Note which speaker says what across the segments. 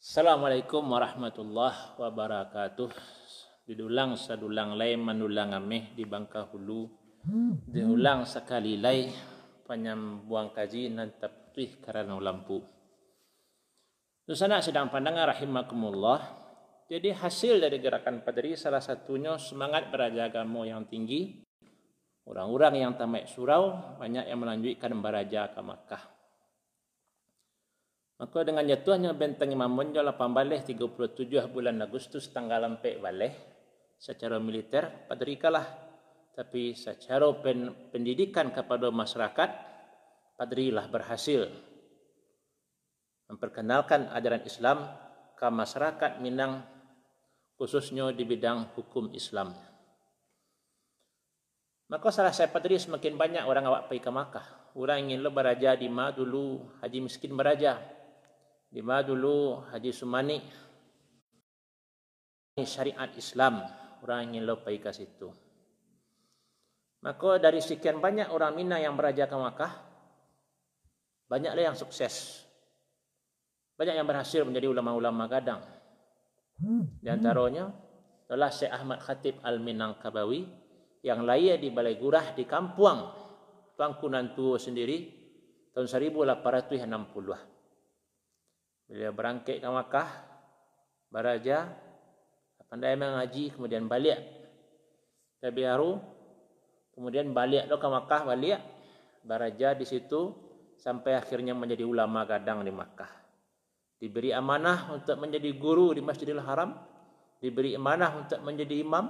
Speaker 1: Assalamualaikum warahmatullahi wabarakatuh. Didulang sadulang lain manulang ameh di Bangka Hulu. Diulang sekali lagi penyambuang kaji dan taptih kerana lampu. Susana sedang pandangan rahimakumullah. Jadi hasil dari gerakan padri salah satunya semangat beraja agama yang tinggi. Orang-orang yang tamat surau banyak yang melanjutkan beraja ke Makkah. Maka dengan jatuhnya benteng Imam Monjol 8 balik 37 bulan Agustus tanggal 4 balik secara militer padrikalah tapi secara pen, pendidikan kepada masyarakat padrilah berhasil memperkenalkan ajaran Islam ke masyarakat Minang khususnya di bidang hukum Islam. Maka salah saya padri semakin banyak orang awak pergi ke Makkah. Orang ingin lo beraja di ma dulu haji miskin beraja di mana dulu Haji Sumani ini syariat Islam orang lo pergi ke situ. Maka dari sekian banyak orang Mina yang beraja ke Makkah banyaklah yang sukses. Banyak yang berhasil menjadi ulama-ulama gadang. Di antaranya adalah Syekh Ahmad Khatib Al-Minangkabawi yang lahir di Balai Gurah di Kampuang Tuanku Nantuo sendiri tahun 1860 Beliau berangkit ke Makkah, beraja, pandai mengaji, kemudian balik ke Biaru, kemudian balik ke Makkah, balik, beraja di situ, sampai akhirnya menjadi ulama gadang di Makkah. Diberi amanah untuk menjadi guru di Masjidil Haram, diberi amanah untuk menjadi imam,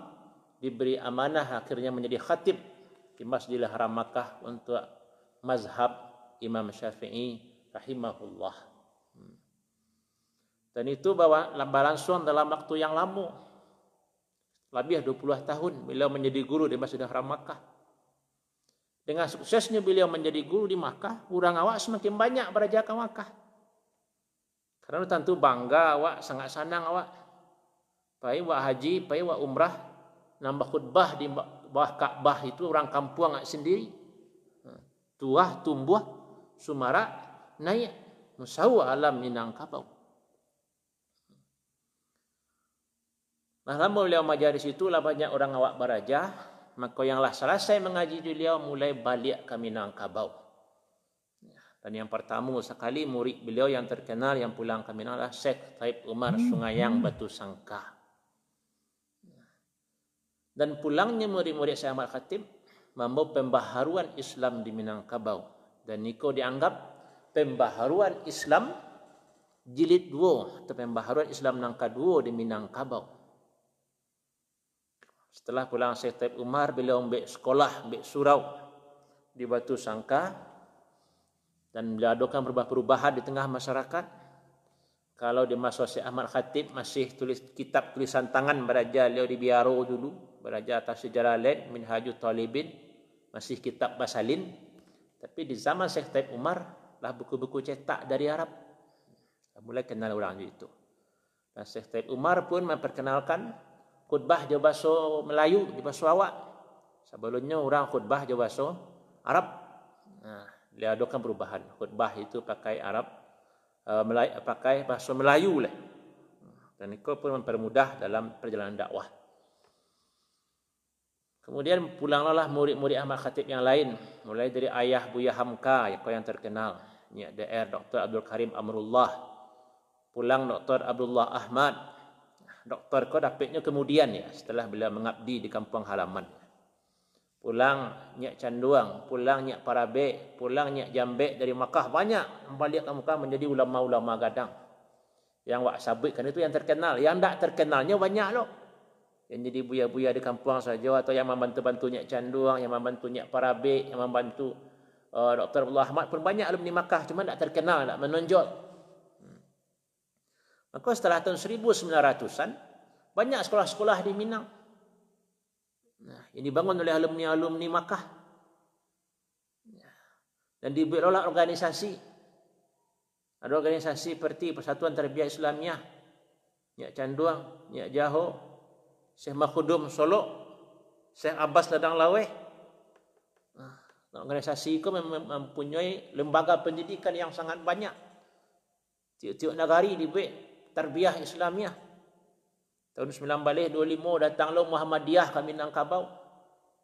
Speaker 1: diberi amanah akhirnya menjadi khatib di Masjidil Haram Makkah untuk mazhab Imam Syafi'i rahimahullah. Dan itu bawa berlangsung dalam waktu yang lama. Lebih 20 tahun beliau menjadi guru di Masjidil Haram Makkah. Dengan suksesnya beliau menjadi guru di Makkah, orang awak semakin banyak beraja ke Makkah. Karena tentu bangga awak, sangat senang awak. Pai wa haji, pai wa umrah, nambah khutbah di bawah Ka'bah itu orang kampung awak sendiri. Tuah, tumbuh, sumara, naik. Musawa alam minang kapau. Nah, lama beliau mengajar di situ, lah banyak orang awak beraja. Maka yang lah selesai mengaji beliau, mulai balik ke Minangkabau. Dan yang pertama sekali murid beliau yang terkenal yang pulang ke Minang adalah Syekh Taib Umar Sungayang Batu Sangka. Dan pulangnya murid-murid Syekh Ahmad Khatib membawa pembaharuan Islam di Minangkabau. Dan Niko dianggap pembaharuan Islam jilid dua atau pembaharuan Islam nangka dua di Minangkabau. Setelah pulang Syekh Taib Umar, beliau ambil sekolah, ambil surau di Batu Sangka. Dan beliau adakan perubahan-perubahan di tengah masyarakat. Kalau di masa Syekh Ahmad Khatib masih tulis kitab tulisan tangan beraja beliau di Biaro dulu. Beraja atas sejarah lain, Minhajul Talibin. Masih kitab Basalin. Tapi di zaman Syekh Taib Umar, lah buku-buku cetak dari Arab. Mulai kenal orang itu. Dan Syekh Taib Umar pun memperkenalkan khutbah je bahasa Melayu, je bahasa awak. Sebelumnya orang khutbah je bahasa Arab. Nah, dia adakan perubahan. Khutbah itu pakai Arab, uh, Melayu, pakai bahasa Melayu lah. Dan itu pun mempermudah dalam perjalanan dakwah. Kemudian pulanglah murid-murid Ahmad Khatib yang lain. Mulai dari ayah Buya Hamka yang terkenal. Ini DR Dr. Abdul Karim Amrullah. Pulang Dr. Abdullah Ahmad doktor kau dapatnya kemudian ya setelah beliau mengabdi di kampung halaman. Pulang nyak canduang, pulang nyak parabe, pulang nyak jambe dari Makkah banyak balik ke Makkah menjadi ulama-ulama gadang. Yang wak sabitkan itu yang terkenal, yang tak terkenalnya banyak loh. Yang jadi buya-buya di kampung saja atau yang membantu-bantu nyak canduang, yang membantu nyak parabe, yang membantu uh, Dr. Abdullah Ahmad pun banyak alumni Makkah cuma tak terkenal, tak menonjol. Maka setelah tahun 1900-an, banyak sekolah-sekolah di Minang. Nah, yang dibangun oleh alumni-alumni Makkah. Dan dibuat oleh organisasi. Ada organisasi seperti Persatuan Terbiak Islamiah, Nyak Canduang, Nyak Jaho, Syekh Makhudum Solo, Syekh Abbas Ladang Laweh. Nah, organisasi itu mempunyai lembaga pendidikan yang sangat banyak. Tiap-tiap negara dibuat tarbiyah Islamiah. Tahun 1925 datanglah Muhammadiyah ke Minangkabau.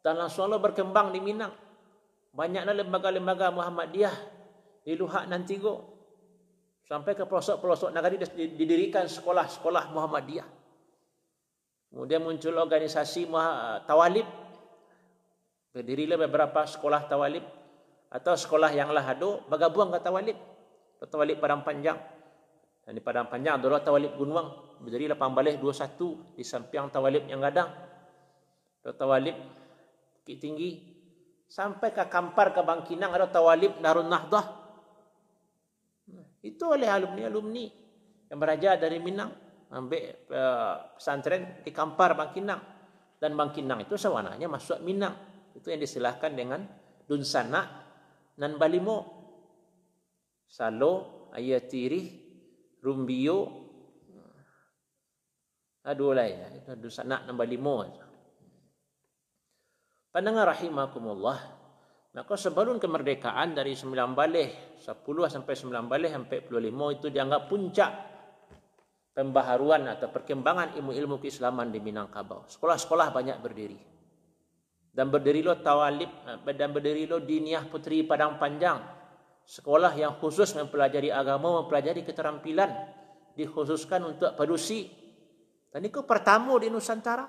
Speaker 1: Dan langsung Allah berkembang di Minang. Banyaklah lembaga-lembaga Muhammadiyah di Luhak Nantigo. Sampai ke pelosok-pelosok negara didirikan sekolah-sekolah Muhammadiyah. Kemudian muncul organisasi Tawalib. Berdirilah beberapa sekolah Tawalib. Atau sekolah yang lah ada, bergabung ke Tawalib. Tawalib Padang Panjang. Dan di Padang Panjang adalah Tawalib Gunung. Berdiri 8 balih 21 di samping Tawalib yang gadang. Tawalib Bukit Tinggi sampai ke Kampar ke Bangkinang ada Tawalib Darun Nahdah. Itu oleh alumni-alumni yang beraja dari Minang ambil uh, pesantren di Kampar Bangkinang dan Bangkinang itu sewananya masuk Minang. Itu yang disilahkan dengan Dunsana dan Balimo. Salo, Ayatiri, Rumbio, Aduh lah ya, itu Dunsana dan Balimo. Pendengar rahimakumullah. Maka sebelum kemerdekaan dari 9 balih 10 sampai 9 balih sampai 45 itu dianggap puncak pembaharuan atau perkembangan ilmu-ilmu keislaman di Minangkabau. Sekolah-sekolah banyak berdiri. Dan berdiri lo tawalib dan berdiri lo diniah putri Padang Panjang. Sekolah yang khusus mempelajari agama, mempelajari keterampilan dikhususkan untuk padusi. Dan itu pertama di Nusantara.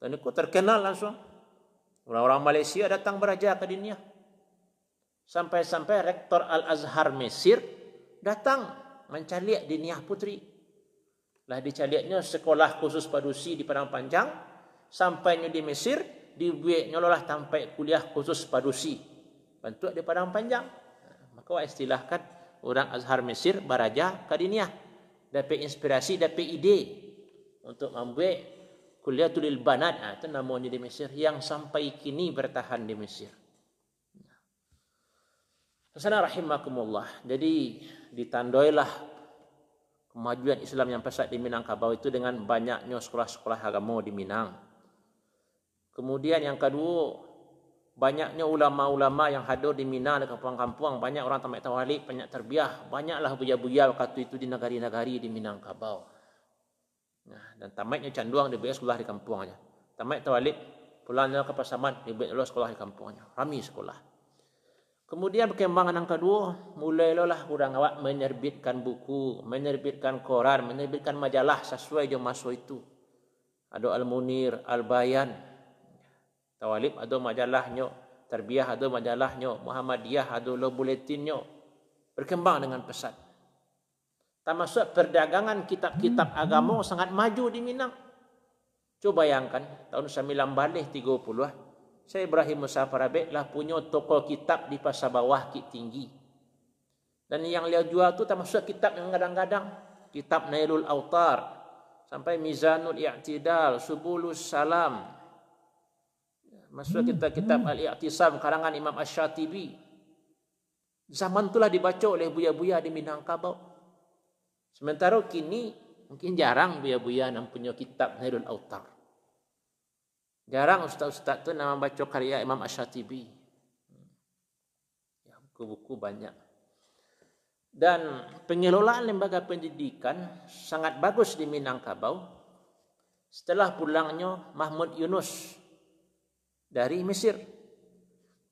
Speaker 1: Dan itu terkenal langsung. Orang-orang Malaysia datang beraja ke dunia. Sampai-sampai rektor Al-Azhar Mesir datang mencaliak dunia putri. Lah dicaliaknya sekolah khusus padusi di Padang Panjang. Sampainya di Mesir, dibuatnya lah sampai kuliah khusus padusi. Bentuk di Padang Panjang. Maka istilahkan orang Azhar Mesir beraja ke dunia. Dapat inspirasi, dapat ide untuk membuat Kuliatul Banat ah, itu namanya di Mesir yang sampai kini bertahan di Mesir. Sana rahimakumullah. Jadi ditandailah kemajuan Islam yang pesat di Minangkabau itu dengan banyaknya sekolah-sekolah agama di Minang. Kemudian yang kedua, banyaknya ulama-ulama yang hadir di Minang di kampung-kampung, banyak orang tamat tawalik, banyak terbiah, banyaklah buya-buya waktu itu di negari-negari di Minangkabau. Nah, dan tamatnya canduang dia sekolah di kampungnya. Tamat tawalib pulangnya ke pasaman dia buat sekolah di kampungnya. Rami sekolah. Kemudian perkembangan yang kedua, mulailah orang awak menerbitkan buku, menerbitkan koran, menerbitkan majalah sesuai dengan masa itu. Ada Al-Munir, Al-Bayan, Tawalib ada majalahnya, Terbiah ada majalahnya, Muhammadiyah ada lo buletinnya. Berkembang dengan pesat termasuk perdagangan kitab-kitab agama sangat maju di Minang. Coba bayangkan tahun 9 balih 30 saya Ibrahim Musa Farabek lah punya toko kitab di pasar bawah Kit Tinggi. Dan yang dia jual tu termasuk kitab yang kadang-kadang kitab Nailul Autar sampai Mizanul I'tidal, Subulus Salam. Masuk kitab-kitab Al-I'tisam karangan Imam Ash-Shatibi. Zaman itulah dibaca oleh buya-buya di Minangkabau. Sementara kini mungkin jarang buya-buya yang punya kitab Nailul Autar. Jarang ustaz-ustaz tu nama baca karya Imam Ash-Shatibi. Ya, buku-buku banyak. Dan pengelolaan lembaga pendidikan sangat bagus di Minangkabau setelah pulangnya Mahmud Yunus dari Mesir.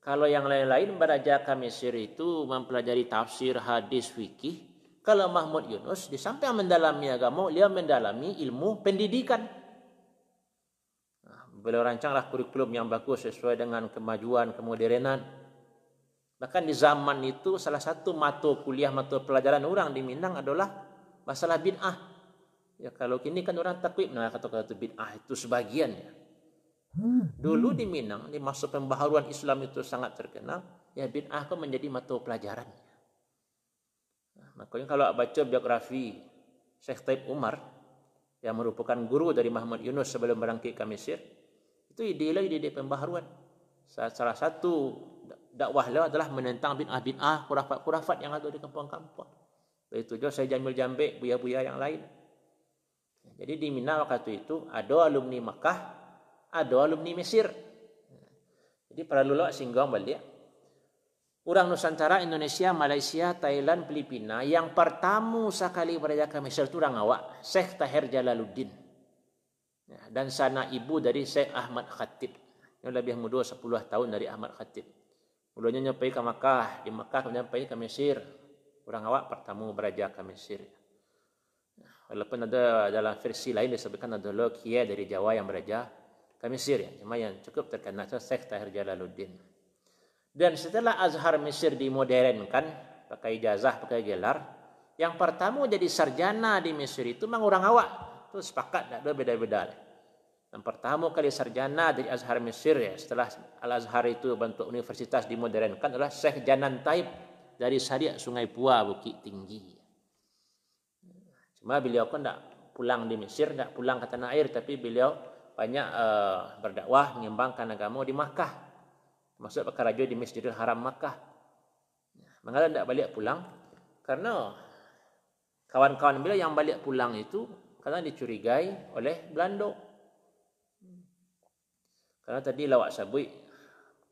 Speaker 1: Kalau yang lain-lain belajar ke Mesir itu mempelajari tafsir, hadis, fikih, kalau Mahmud Yunus di samping mendalami agama, dia mendalami ilmu pendidikan. Nah, beliau rancanglah kurikulum yang bagus sesuai dengan kemajuan kemodernan. Bahkan di zaman itu salah satu mata kuliah mata pelajaran orang di Minang adalah masalah bid'ah. Ya kalau kini kan orang takwib nah kata-kata bid'ah itu sebagian ya. Dulu di Minang di masa pembaharuan Islam itu sangat terkenal, ya bid'ah itu menjadi mata pelajaran. Makanya kalau baca biografi Syekh Taib Umar yang merupakan guru dari Muhammad Yunus sebelum berangkat ke Mesir, itu ide lah ide pembaharuan. Salah satu dakwah beliau adalah menentang bid'ah bid'ah kurafat-kurafat yang ada di kampung-kampung. Itu juga saya Jamil Jambek, buya-buya yang lain. Jadi di Mina waktu itu ada alumni Makkah, ada alumni Mesir. Jadi para lulus singgah balik. orang Nusantara, Indonesia, Malaysia, Thailand, Filipina yang pertama sekali berada ke Mesir itu orang awak, Syekh Tahir Jalaluddin. Ya, dan sana ibu dari Syekh Ahmad Khatib. Yang lebih muda 10 tahun dari Ahmad Khatib. Mulanya nyampai ke Makkah, di Makkah kemudian pergi ke Mesir. Orang awak pertama berada ke Mesir. Walaupun ada dalam versi lain disebutkan ada lokia dari Jawa yang berada Mesir. Ya. Cuma yang cukup terkenal itu Syekh Tahir Jalaluddin. Dan setelah Azhar Mesir dimodernkan, pakai ijazah, pakai gelar, yang pertama jadi sarjana di Mesir itu memang orang awak. Itu sepakat, tak ada beda-beda. Yang pertama kali sarjana dari Azhar Mesir ya, setelah Al-Azhar itu bentuk universitas dimodernkan adalah Syekh Janan Taib dari Syariah Sungai Pua Bukit Tinggi. Cuma beliau pun tak pulang di Mesir, tak pulang ke tanah air, tapi beliau banyak uh, berdakwah, mengembangkan agama di Makkah. Maksud perkara raja di Masjidil Haram Makkah. Mengapa tidak balik pulang? Karena kawan-kawan beliau yang balik pulang itu kadang dicurigai oleh Belanda. Karena tadi lawak sabui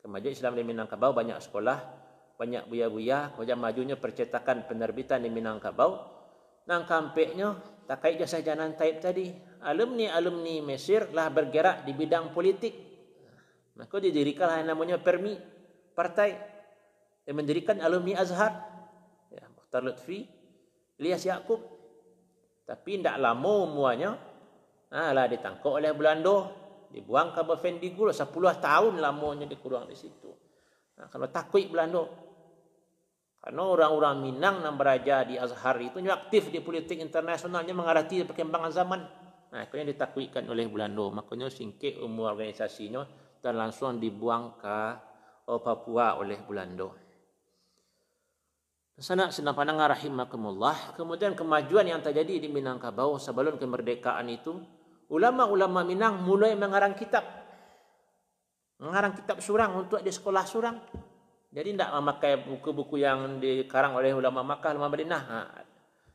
Speaker 1: ke Majlis Islam di Minangkabau banyak sekolah, banyak buya-buya, kemudian majunya percetakan penerbitan di Minangkabau. Nang kampeknya tak kait jasa jalan taib tadi. Alumni-alumni Mesir lah bergerak di bidang politik. Maka didirikanlah yang namanya Permi Partai. Yang mendirikan alumni Azhar. Ya, Mukhtar Lutfi Ilyas Yaakob. Tapi tidak lama umuanya ha, lah ditangkap oleh Belanda dibuang ke Bafendigul 10 tahun lamanya dikurang di situ. Nah, kalau takut Belanda karena orang-orang Minang yang beraja di Azhar itu aktif di politik internasionalnya mengarati perkembangan zaman nah, itu yang ditakutkan oleh Belanda makanya singkit umur organisasinya dan langsung dibuang ke oh, Papua oleh Belanda. Sana senang pandang rahimakumullah. Kemudian kemajuan yang terjadi di Minangkabau sebelum kemerdekaan itu, ulama-ulama Minang mulai mengarang kitab. Mengarang kitab surang untuk di sekolah surang. Jadi tidak memakai buku-buku yang dikarang oleh ulama Makkah, ulama Madinah. Ha.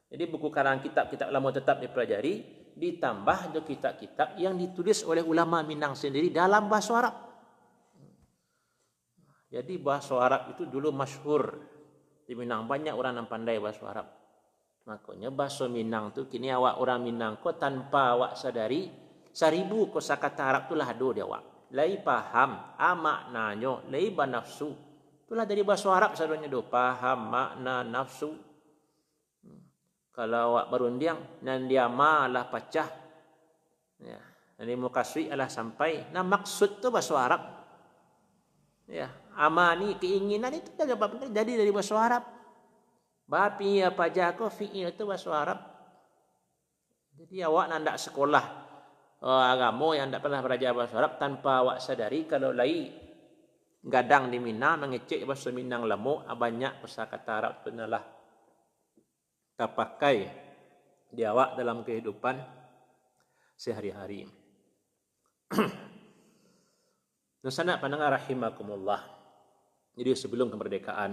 Speaker 1: Jadi buku karang kitab-kitab ulama tetap dipelajari ditambah dengan kitab-kitab yang ditulis oleh ulama Minang sendiri dalam bahasa Arab. Jadi bahasa Arab itu dulu masyhur di Minang banyak orang yang pandai bahasa Arab. Makanya bahasa Minang tu kini awak orang Minang ko tanpa awak sadari seribu kosakata Arab tu lah dia awak. Lai paham amak nanyo, lai nafsu. Itulah dari bahasa Arab sadonya do paham makna nafsu kalau awak berundiang dan dia malah pecah. Ya. Jadi mukaswi adalah sampai. Nah maksud tu bahasa Arab. Ya. Amani keinginan itu jadi dari bahasa Arab. Bapi apa jago fiil itu bahasa Arab. Jadi awak nak sekolah oh, agama yang tak pernah belajar bahasa Arab tanpa awak sadari kalau lai gadang di Mina mengecek bahasa Minang lemu banyak kata Arab tu lah kita pakai di awak dalam kehidupan sehari-hari. Nusana pandangan rahimakumullah. Jadi sebelum kemerdekaan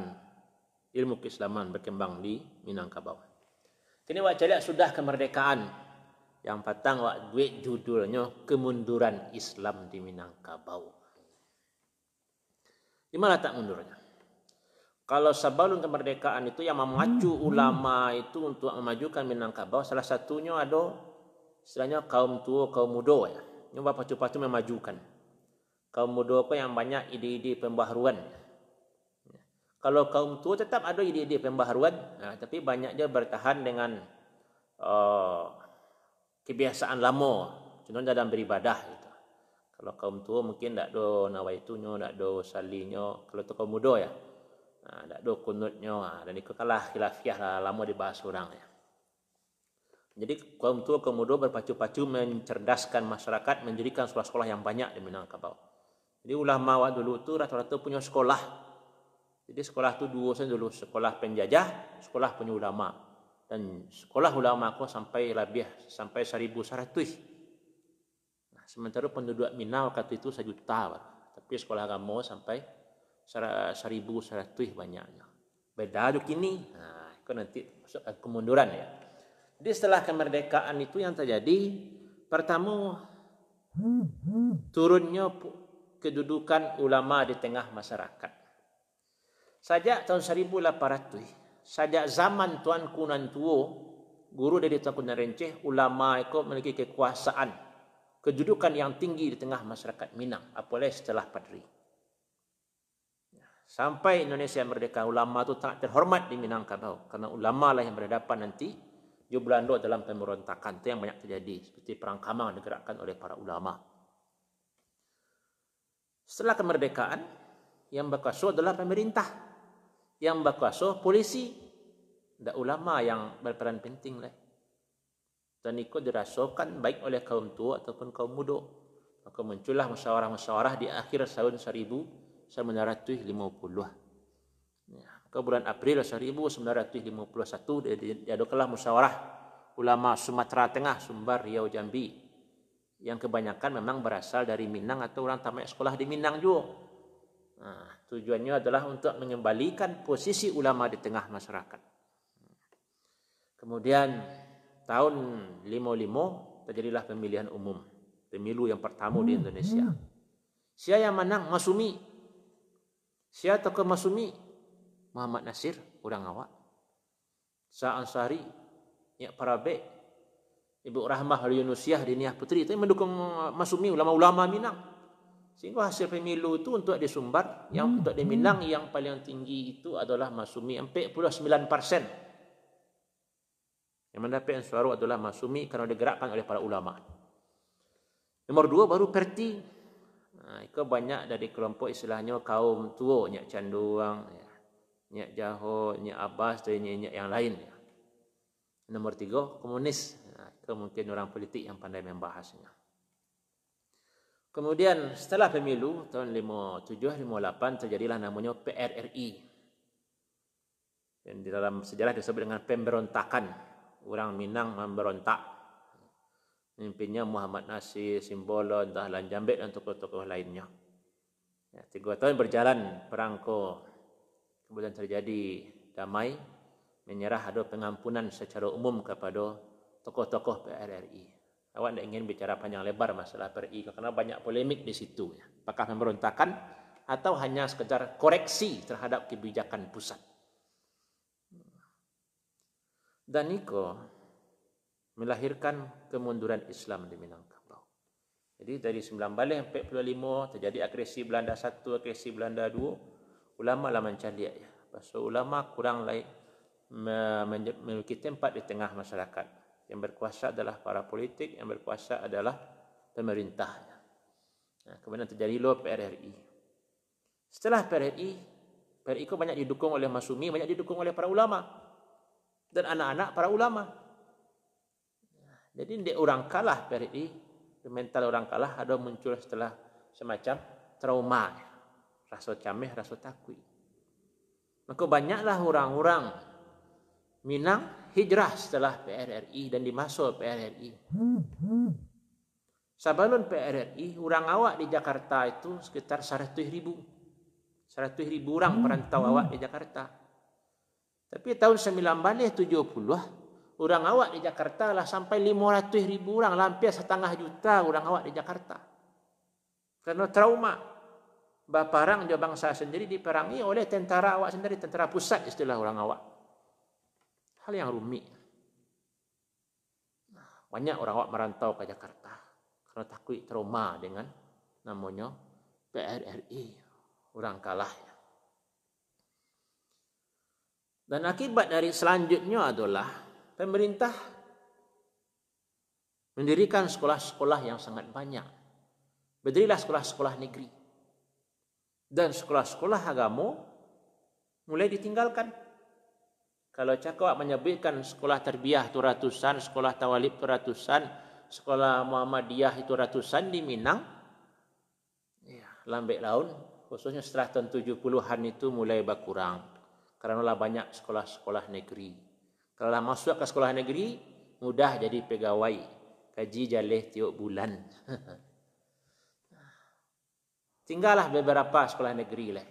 Speaker 1: ilmu keislaman berkembang di Minangkabau. Kini wak cari sudah kemerdekaan yang patang wak duit judulnya kemunduran Islam di Minangkabau. Di mana tak mundurnya? Kalau sebelum kemerdekaan itu yang memacu ulama itu untuk memajukan Minangkabau salah satunya ada istilahnya kaum tua kaum muda ya. Yang pacu-pacu memajukan. Kaum muda apa yang banyak ide-ide pembaharuan. Kalau kaum tua tetap ada ide-ide pembaharuan nah, tapi banyak dia bertahan dengan uh, kebiasaan lama. Contohnya dalam beribadah gitu. kalau kaum tua mungkin tak ada nawaitunya tak ada salinya kalau tu kaum muda ya Ha, tak ada kunutnya. Ha, dan ikut kalah khilafiah lah, lama dibahas orang. Ya. Jadi kaum tua kaum muda berpacu-pacu mencerdaskan masyarakat menjadikan sekolah-sekolah yang banyak di Minangkabau. Jadi ulama waktu dulu tu rata-rata punya sekolah. Jadi sekolah tu dua sen dulu sekolah penjajah, sekolah punya ulama. Dan sekolah ulama aku sampai lebih sampai seribu seratus. Nah, sementara penduduk Minang waktu itu sejuta. Tapi sekolah agama sampai seribu seratus banyaknya. Beda tu kini. Nah, itu nanti kemunduran ya. Jadi setelah kemerdekaan itu yang terjadi, pertama turunnya kedudukan ulama di tengah masyarakat. Sajak tahun 1800, sajak zaman Tuan Kunan Tuo, guru dari Tuan Kunan Renceh, ulama itu memiliki kekuasaan, kedudukan yang tinggi di tengah masyarakat Minang, apalagi setelah Padri. Sampai Indonesia merdeka, ulama itu sangat terhormat di Minangkabau. Karena ulama lah yang berhadapan nanti di Belanda dalam pemberontakan. Itu yang banyak terjadi. Seperti perang kamang digerakkan oleh para ulama. Setelah kemerdekaan, yang berkuasa adalah pemerintah. Yang berkuasa polisi. Tidak ulama yang berperan penting. Lah. Dan ikut dirasakan baik oleh kaum tua ataupun kaum muda. Maka muncullah musyawarah-musyawarah di akhir tahun 1000 1950. Ya, ke bulan April 1951 diadakanlah musyawarah ulama Sumatera Tengah, Sumbar, Riau, Jambi yang kebanyakan memang berasal dari Minang atau orang tamat sekolah di Minang juga. Nah, tujuannya adalah untuk mengembalikan posisi ulama di tengah masyarakat. Kemudian tahun 55 terjadilah pemilihan umum, pemilu yang pertama di Indonesia. Siapa yang menang? Masumi Siapa tokoh Masumi? Muhammad Nasir, orang awak. Sa Ansari, ya Parabe, Ibu Rahmah Yunusiah Diniah Putri itu mendukung Masumi ulama-ulama Minang. Sehingga hasil pemilu itu untuk di Sumbar, yang untuk di Minang yang paling tinggi itu adalah Masumi 49 persen. Yang mendapat suara adalah Masumi karena digerakkan oleh para ulama. Nomor dua baru Perti Ha, itu banyak dari kelompok istilahnya kaum tua, nyak canduang, ya. nyak jaho, nyak abbas dan nyak, yang lain. Ya. Nomor tiga, komunis. Ha, itu mungkin orang politik yang pandai membahasnya. Kemudian setelah pemilu tahun 57-58 terjadilah namanya PRRI. Dan di dalam sejarah disebut dengan pemberontakan. Orang Minang memberontak Mimpinnya Muhammad Nasir, Simbolon, Dahlan Jambek dan tokoh-tokoh lainnya. Ya, tiga tahun berjalan perangko. Kemudian terjadi damai. Menyerah ada pengampunan secara umum kepada tokoh-tokoh PRRI. Awak tidak ingin bicara panjang lebar masalah PRRI karena banyak polemik di situ. Ya. Apakah pemberontakan atau hanya sekedar koreksi terhadap kebijakan pusat. Dan Niko, melahirkan kemunduran Islam di Minangkabau. Jadi dari 9 balik 45 terjadi agresi Belanda 1, agresi Belanda 2. Ulama lah mencari ya. Pasal ulama kurang lain memiliki tempat di tengah masyarakat. Yang berkuasa adalah para politik, yang berkuasa adalah pemerintah. Nah, kemudian terjadi lo PRRI. Setelah PRRI, PRRI itu banyak didukung oleh Masumi, banyak didukung oleh para ulama. Dan anak-anak para ulama. Jadi dia orang kalah PRI, mental orang kalah ada muncul setelah semacam trauma, rasa camih, rasa takut. Maka banyaklah orang-orang Minang hijrah setelah PRRI dan dimasuk PRRI. Sebelum PRRI, orang awak di Jakarta itu sekitar 100 ribu. 100 ribu orang perantau awak di Jakarta. Tapi tahun 1970, orang awak di Jakarta lah sampai 500 ribu orang, hampir setengah juta orang awak di Jakarta. Karena trauma. Baparang dia bangsa sendiri diperangi oleh tentara awak sendiri, tentara pusat istilah orang awak. Hal yang rumit. Banyak orang awak merantau ke Jakarta. Karena takut trauma dengan namanya PRRI. Orang kalah. Dan akibat dari selanjutnya adalah pemerintah mendirikan sekolah-sekolah yang sangat banyak. Berdirilah sekolah-sekolah negeri. Dan sekolah-sekolah agama mulai ditinggalkan. Kalau cakap menyebutkan sekolah terbiah itu ratusan, sekolah tawalib itu ratusan, sekolah Muhammadiyah itu ratusan di Minang, ya, lambat laun, khususnya setelah tahun 70-an itu mulai berkurang. Karena banyak sekolah-sekolah negeri. Kalau masuk ke sekolah negeri, mudah jadi pegawai. Kaji jalih tiuk bulan. Tinggallah beberapa sekolah negeri lah.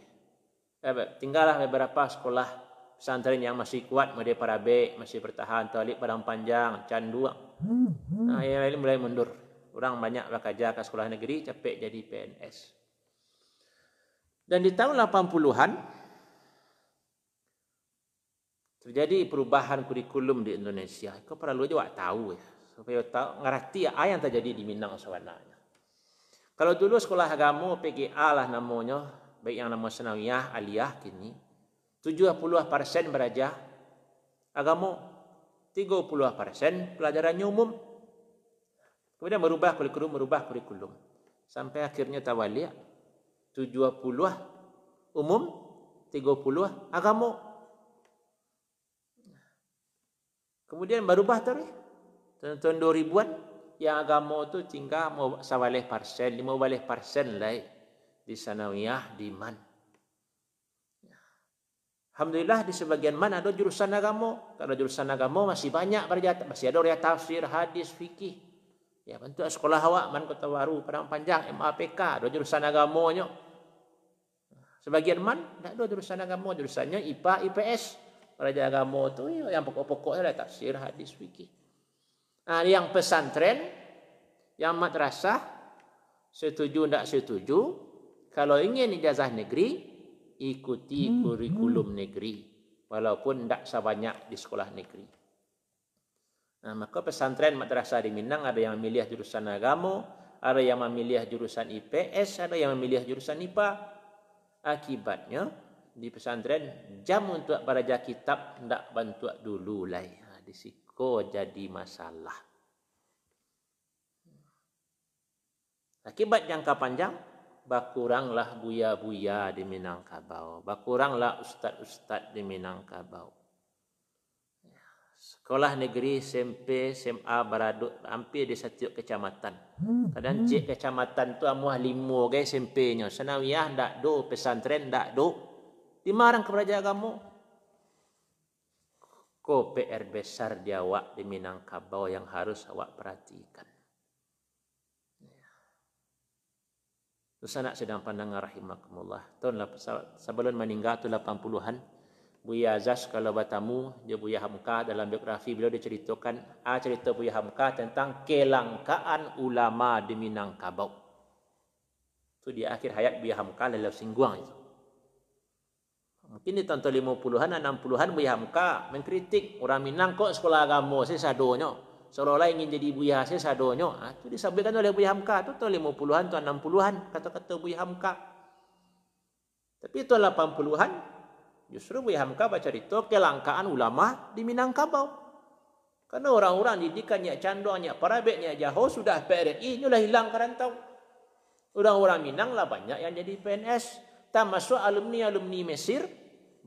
Speaker 1: Eh, tinggallah beberapa sekolah pesantren yang masih kuat, Madi Parabe, masih bertahan, Talib Padang Panjang, Candu. Nah, yang lain mulai mundur. Orang banyak bekerja ke sekolah negeri, capek jadi PNS. Dan di tahun 80-an, terjadi perubahan kurikulum di Indonesia. Kau perlu juga tahu ya supaya tahu ngerti apa yang terjadi di Minang sebenarnya. Kalau dulu sekolah agama PGA lah namanya, baik yang nama senawiyah, aliyah kini 70% beraja agama. 30% pelajaran umum. Kemudian merubah kurikulum merubah kurikulum. Sampai akhirnya tawali 70 umum 30 agama kemudian berubah terus tahun 2000-an yang agama tu tinggal mau sawalih parsen, lima balih parsen lah di sanawiyah di man. Alhamdulillah di sebagian mana ada jurusan agama. Kalau jurusan agama masih banyak berjata, masih ada riwayat tafsir, hadis, fikih. Ya, bentuk sekolah awak man kota baru padang panjang MAPK ada jurusan agamanya. Sebagian man tak ada jurusan agama, jurusannya IPA, IPS. Raja agama tu ya, yang pokok-pokoknya adalah tafsir, hadis, fikih. Nah, yang pesantren, yang madrasah, setuju tidak setuju, kalau ingin ijazah negeri, ikuti hmm. kurikulum hmm. negeri walaupun tidak sebanyak di sekolah negeri. Nah, maka pesantren madrasah di Minang ada yang memilih jurusan agama, ada yang memilih jurusan IPS, ada yang memilih jurusan IPA. Akibatnya di pesantren jam untuk belajar kitab tidak bantu dulu lah. Ha, di siko jadi masalah. Akibat jangka panjang, bakuranglah buya-buya di Minangkabau. Bakuranglah ustad-ustad di Minangkabau. Sekolah negeri SMP, SMA beraduk hampir di setiap kecamatan. Kadang cik kecamatan tu amuah limo ke SMP-nya. Senawiyah ndak do, pesantren ndak do. Di marang kepada kamu. Ko PR besar dia awak di Minangkabau yang harus awak perhatikan. Terus anak sedang pandangan rahimakumullah. Tahun sebelum meninggal tu 80-an. Buya Azaz kalau bertamu, dia Buya Hamka dalam biografi beliau dia ceritakan ah cerita Buya Hamka tentang kelangkaan ulama di Minangkabau. Itu di akhir hayat Buya Hamka dalam singguang itu. Mungkin di tahun 50-an, 60-an Buya Hamka mengkritik orang Minang kok sekolah agama saya sadonya seolah-olah ingin jadi Buya Hasil sadonyo. Ha, itu disampaikan oleh Buya Hamka. Itu tahun 50-an, tahun 60-an kata-kata Buya Hamka. Tapi tahun 80-an, justru Buya Hamka baca itu kelangkaan ulama di Minangkabau. Karena orang-orang didikannya candongnya, parabeknya jauh sudah PRI, inilah hilang kerantau. Orang-orang Minang lah banyak yang jadi PNS. Tak masuk alumni-alumni Mesir,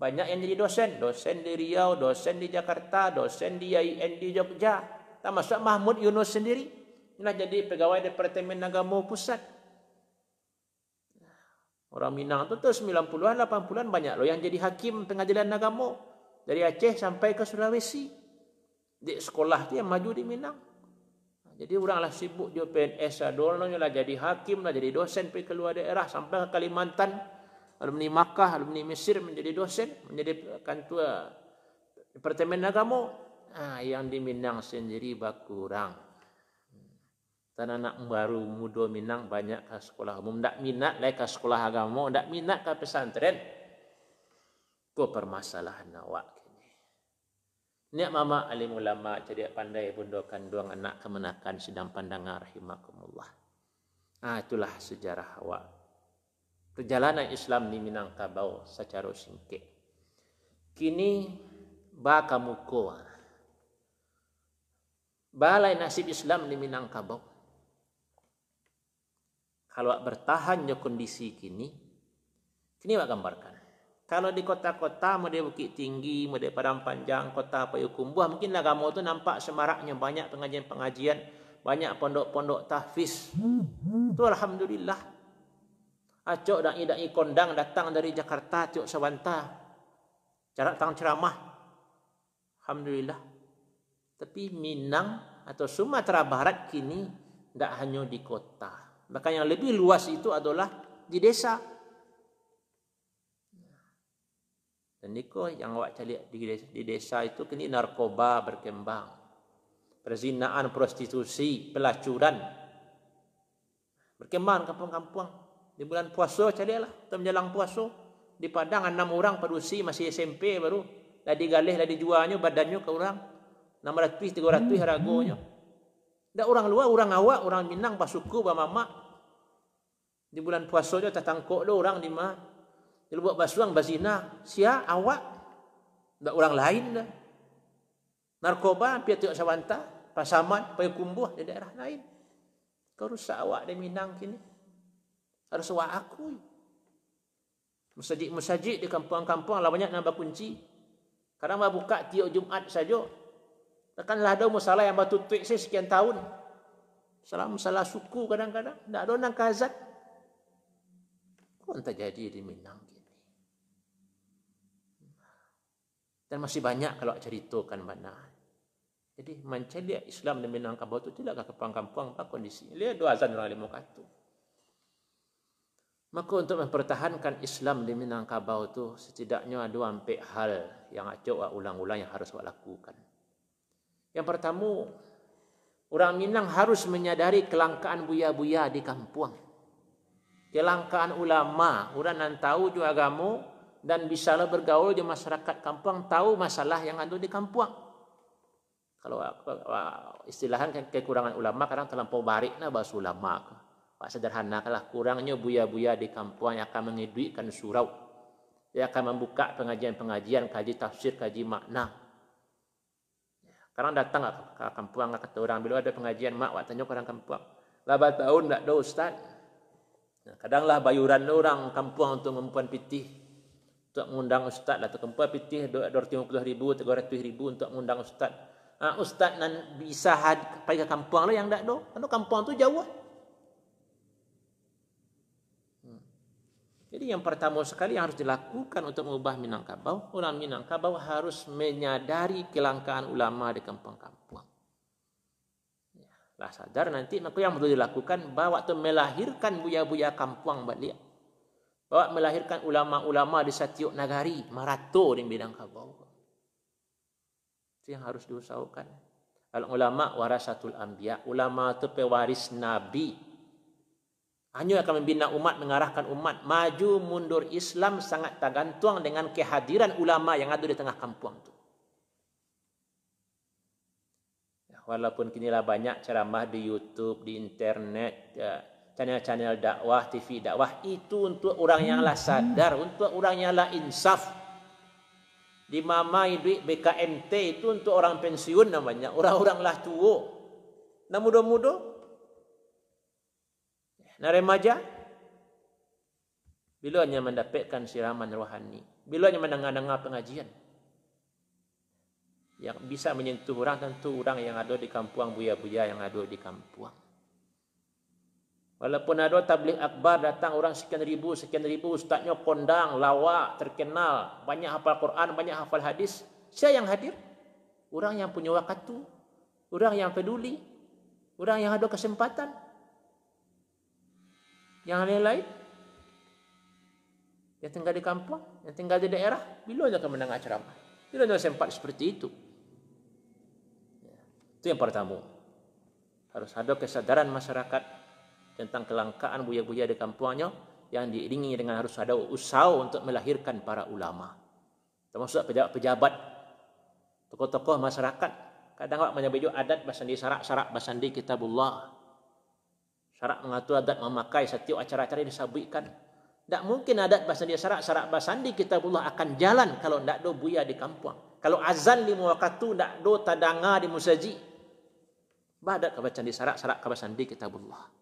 Speaker 1: banyak yang jadi dosen. Dosen di Riau, dosen di Jakarta, dosen di IAIN di Jogja tak masuk Mahmud Yunus sendiri nak jadi pegawai Departemen Agama Pusat. Orang Minang tu tu 90-an 80-an banyak loh yang jadi hakim pengadilan agama dari Aceh sampai ke Sulawesi. Di sekolah tu yang maju di Minang. Jadi oranglah sibuk dia PNS adolnya lah jadi hakim lah jadi dosen pergi keluar daerah sampai ke Kalimantan alumni Makkah alumni Mesir menjadi dosen menjadi kantua Departemen Agama ah, yang di Minang sendiri berkurang. Dan anak baru muda Minang banyak ke sekolah umum. Tak minat lah ke sekolah agama. Tak minat ke pesantren. Itu permasalahan awak. Ini mama alim ulama jadi pandai bunda kandung anak kemenakan sedang pandangan rahimakumullah. Ah itulah sejarah awak. Perjalanan Islam di Minangkabau secara singkat. Kini bakamuko balai nasib Islam di Minangkabau. Kalau bertahannya kondisi kini, kini wak gambarkan. Kalau di kota-kota, mau di Bukit Tinggi, mau di Padang Panjang, kota Payukumbuh, mungkin agama itu nampak semaraknya banyak pengajian-pengajian, banyak pondok-pondok tahfiz. Itu Alhamdulillah. Acok dan idai kondang datang dari Jakarta, Cok Sawanta. Jarak tang ceramah. Alhamdulillah. Tapi Minang atau Sumatera Barat kini tidak hanya di kota. Bahkan yang lebih luas itu adalah di desa. Dan niko yang awak cari di desa, di desa itu kini narkoba berkembang. Perzinaan, prostitusi, pelacuran. Berkembang kampung-kampung. Di bulan puasa cari lah. Atau menjelang puasa. Di Padang enam orang perusi masih SMP baru. Ladi galih, ladi jualnya, badannya ke orang. 600, 300 harganya. Dah orang luar, orang awak, orang Minang, pasuku, bamamak. Di bulan puasa je, tatangkok lo orang di mana. Dia buat basuang, bazina. Sia, awak. Dah orang lain dah. Narkoba, piatuk sawanta. Pasaman, payah kumbuh di daerah lain. Kau rusak awak di Minang kini. Harus awak aku. Masjid-masjid di kampung-kampung lah banyak nambah kunci. Kadang bah buka tiap Jumat saja. Takkanlah ada masalah yang batu tuik saya sekian tahun. Salah masalah suku kadang-kadang. Tak ada orang kazat. Kau terjadi di Minang. Dan masih banyak kalau ceritakan mana. Jadi mencari Islam di Minangkabau itu tidak ke kampung-kampung apa kondisi. Lihat dua azan orang lima katu. Maka untuk mempertahankan Islam di Minangkabau itu setidaknya ada empat hal yang acok ulang-ulang yang harus lakukan. Yang pertama, orang Minang harus menyadari kelangkaan buya-buya di kampung. Kelangkaan ulama, orang yang tahu juga agama dan bisa bergaul di masyarakat kampung tahu masalah yang ada di kampung kalau istilahan kekurangan ulama kadang terlampau barik nah bahasa ulama Pak sederhana kalah kurangnya buya-buya di kampung yang akan mengeduikan surau. Dia akan membuka pengajian-pengajian, kaji tafsir, kaji makna. Kadang datang ke kampung kata orang bila ada pengajian mak waktunya ke orang kampung. Laba tahun tak ada ustaz. Kadanglah bayuran orang kampung untuk mempuan pitih untuk mengundang ustaz lah. Tempat pitih 250 ribu, 300 ribu untuk mengundang ustaz uh, ustaz nan bisa had, pergi ke kampung lah yang tak ada. Karena kampung tu jauh. Jadi yang pertama sekali yang harus dilakukan untuk mengubah Minangkabau, orang Minangkabau harus menyadari kelangkaan ulama di kampung-kampung. Ya, lah sadar nanti maka yang perlu dilakukan bawa tu melahirkan buya-buya kampung balik. Bawa melahirkan ulama-ulama di setiap negari, marato di Minangkabau itu yang harus diusahakan. Al ulama warasatul anbiya. Ulama itu pewaris nabi. Hanya akan membina umat, mengarahkan umat. Maju mundur Islam sangat tergantung dengan kehadiran ulama yang ada di tengah kampung itu. Ya, walaupun kinilah banyak ceramah di YouTube, di internet, ya, channel-channel dakwah, TV dakwah. Itu untuk orang yang lah sadar, untuk orang yang lah insaf dimamai duit BKMT itu untuk orang pensiun namanya. Orang-orang lah tua. Nah muda-muda. Nah remaja. Bila hanya mendapatkan siraman rohani. Bila hanya mendengar-dengar pengajian. Yang bisa menyentuh orang tentu orang yang ada di kampung buya-buya yang ada di kampung. Walaupun ada tabligh akbar datang orang sekian ribu, sekian ribu, ustaznya kondang, lawak, terkenal, banyak hafal Quran, banyak hafal hadis. Siapa yang hadir? Orang yang punya waktu, orang yang peduli, orang yang ada kesempatan. Yang lain-lain, yang tinggal di kampung, yang tinggal di daerah, bila dia akan mendengar ceramah? Bila dia sempat seperti itu? Ya, itu yang pertama. Harus ada kesadaran masyarakat tentang kelangkaan buaya-buaya di kampungnya yang diiringi dengan harus ada usaha untuk melahirkan para ulama. Termasuk pejabat-pejabat, tokoh-tokoh masyarakat. Kadang awak menyebut adat basandi syarak-syarak basandi kitabullah. Syarak mengatur adat memakai setiap acara-acara yang disabitkan. Tak mungkin adat basandi syarak-syarak basandi kitabullah akan jalan kalau tak ada buaya di kampung. Kalau azan lima waktu tak ada tadanga di musaji. Badat kebacaan di syarak-syarak kabasandi kitabullah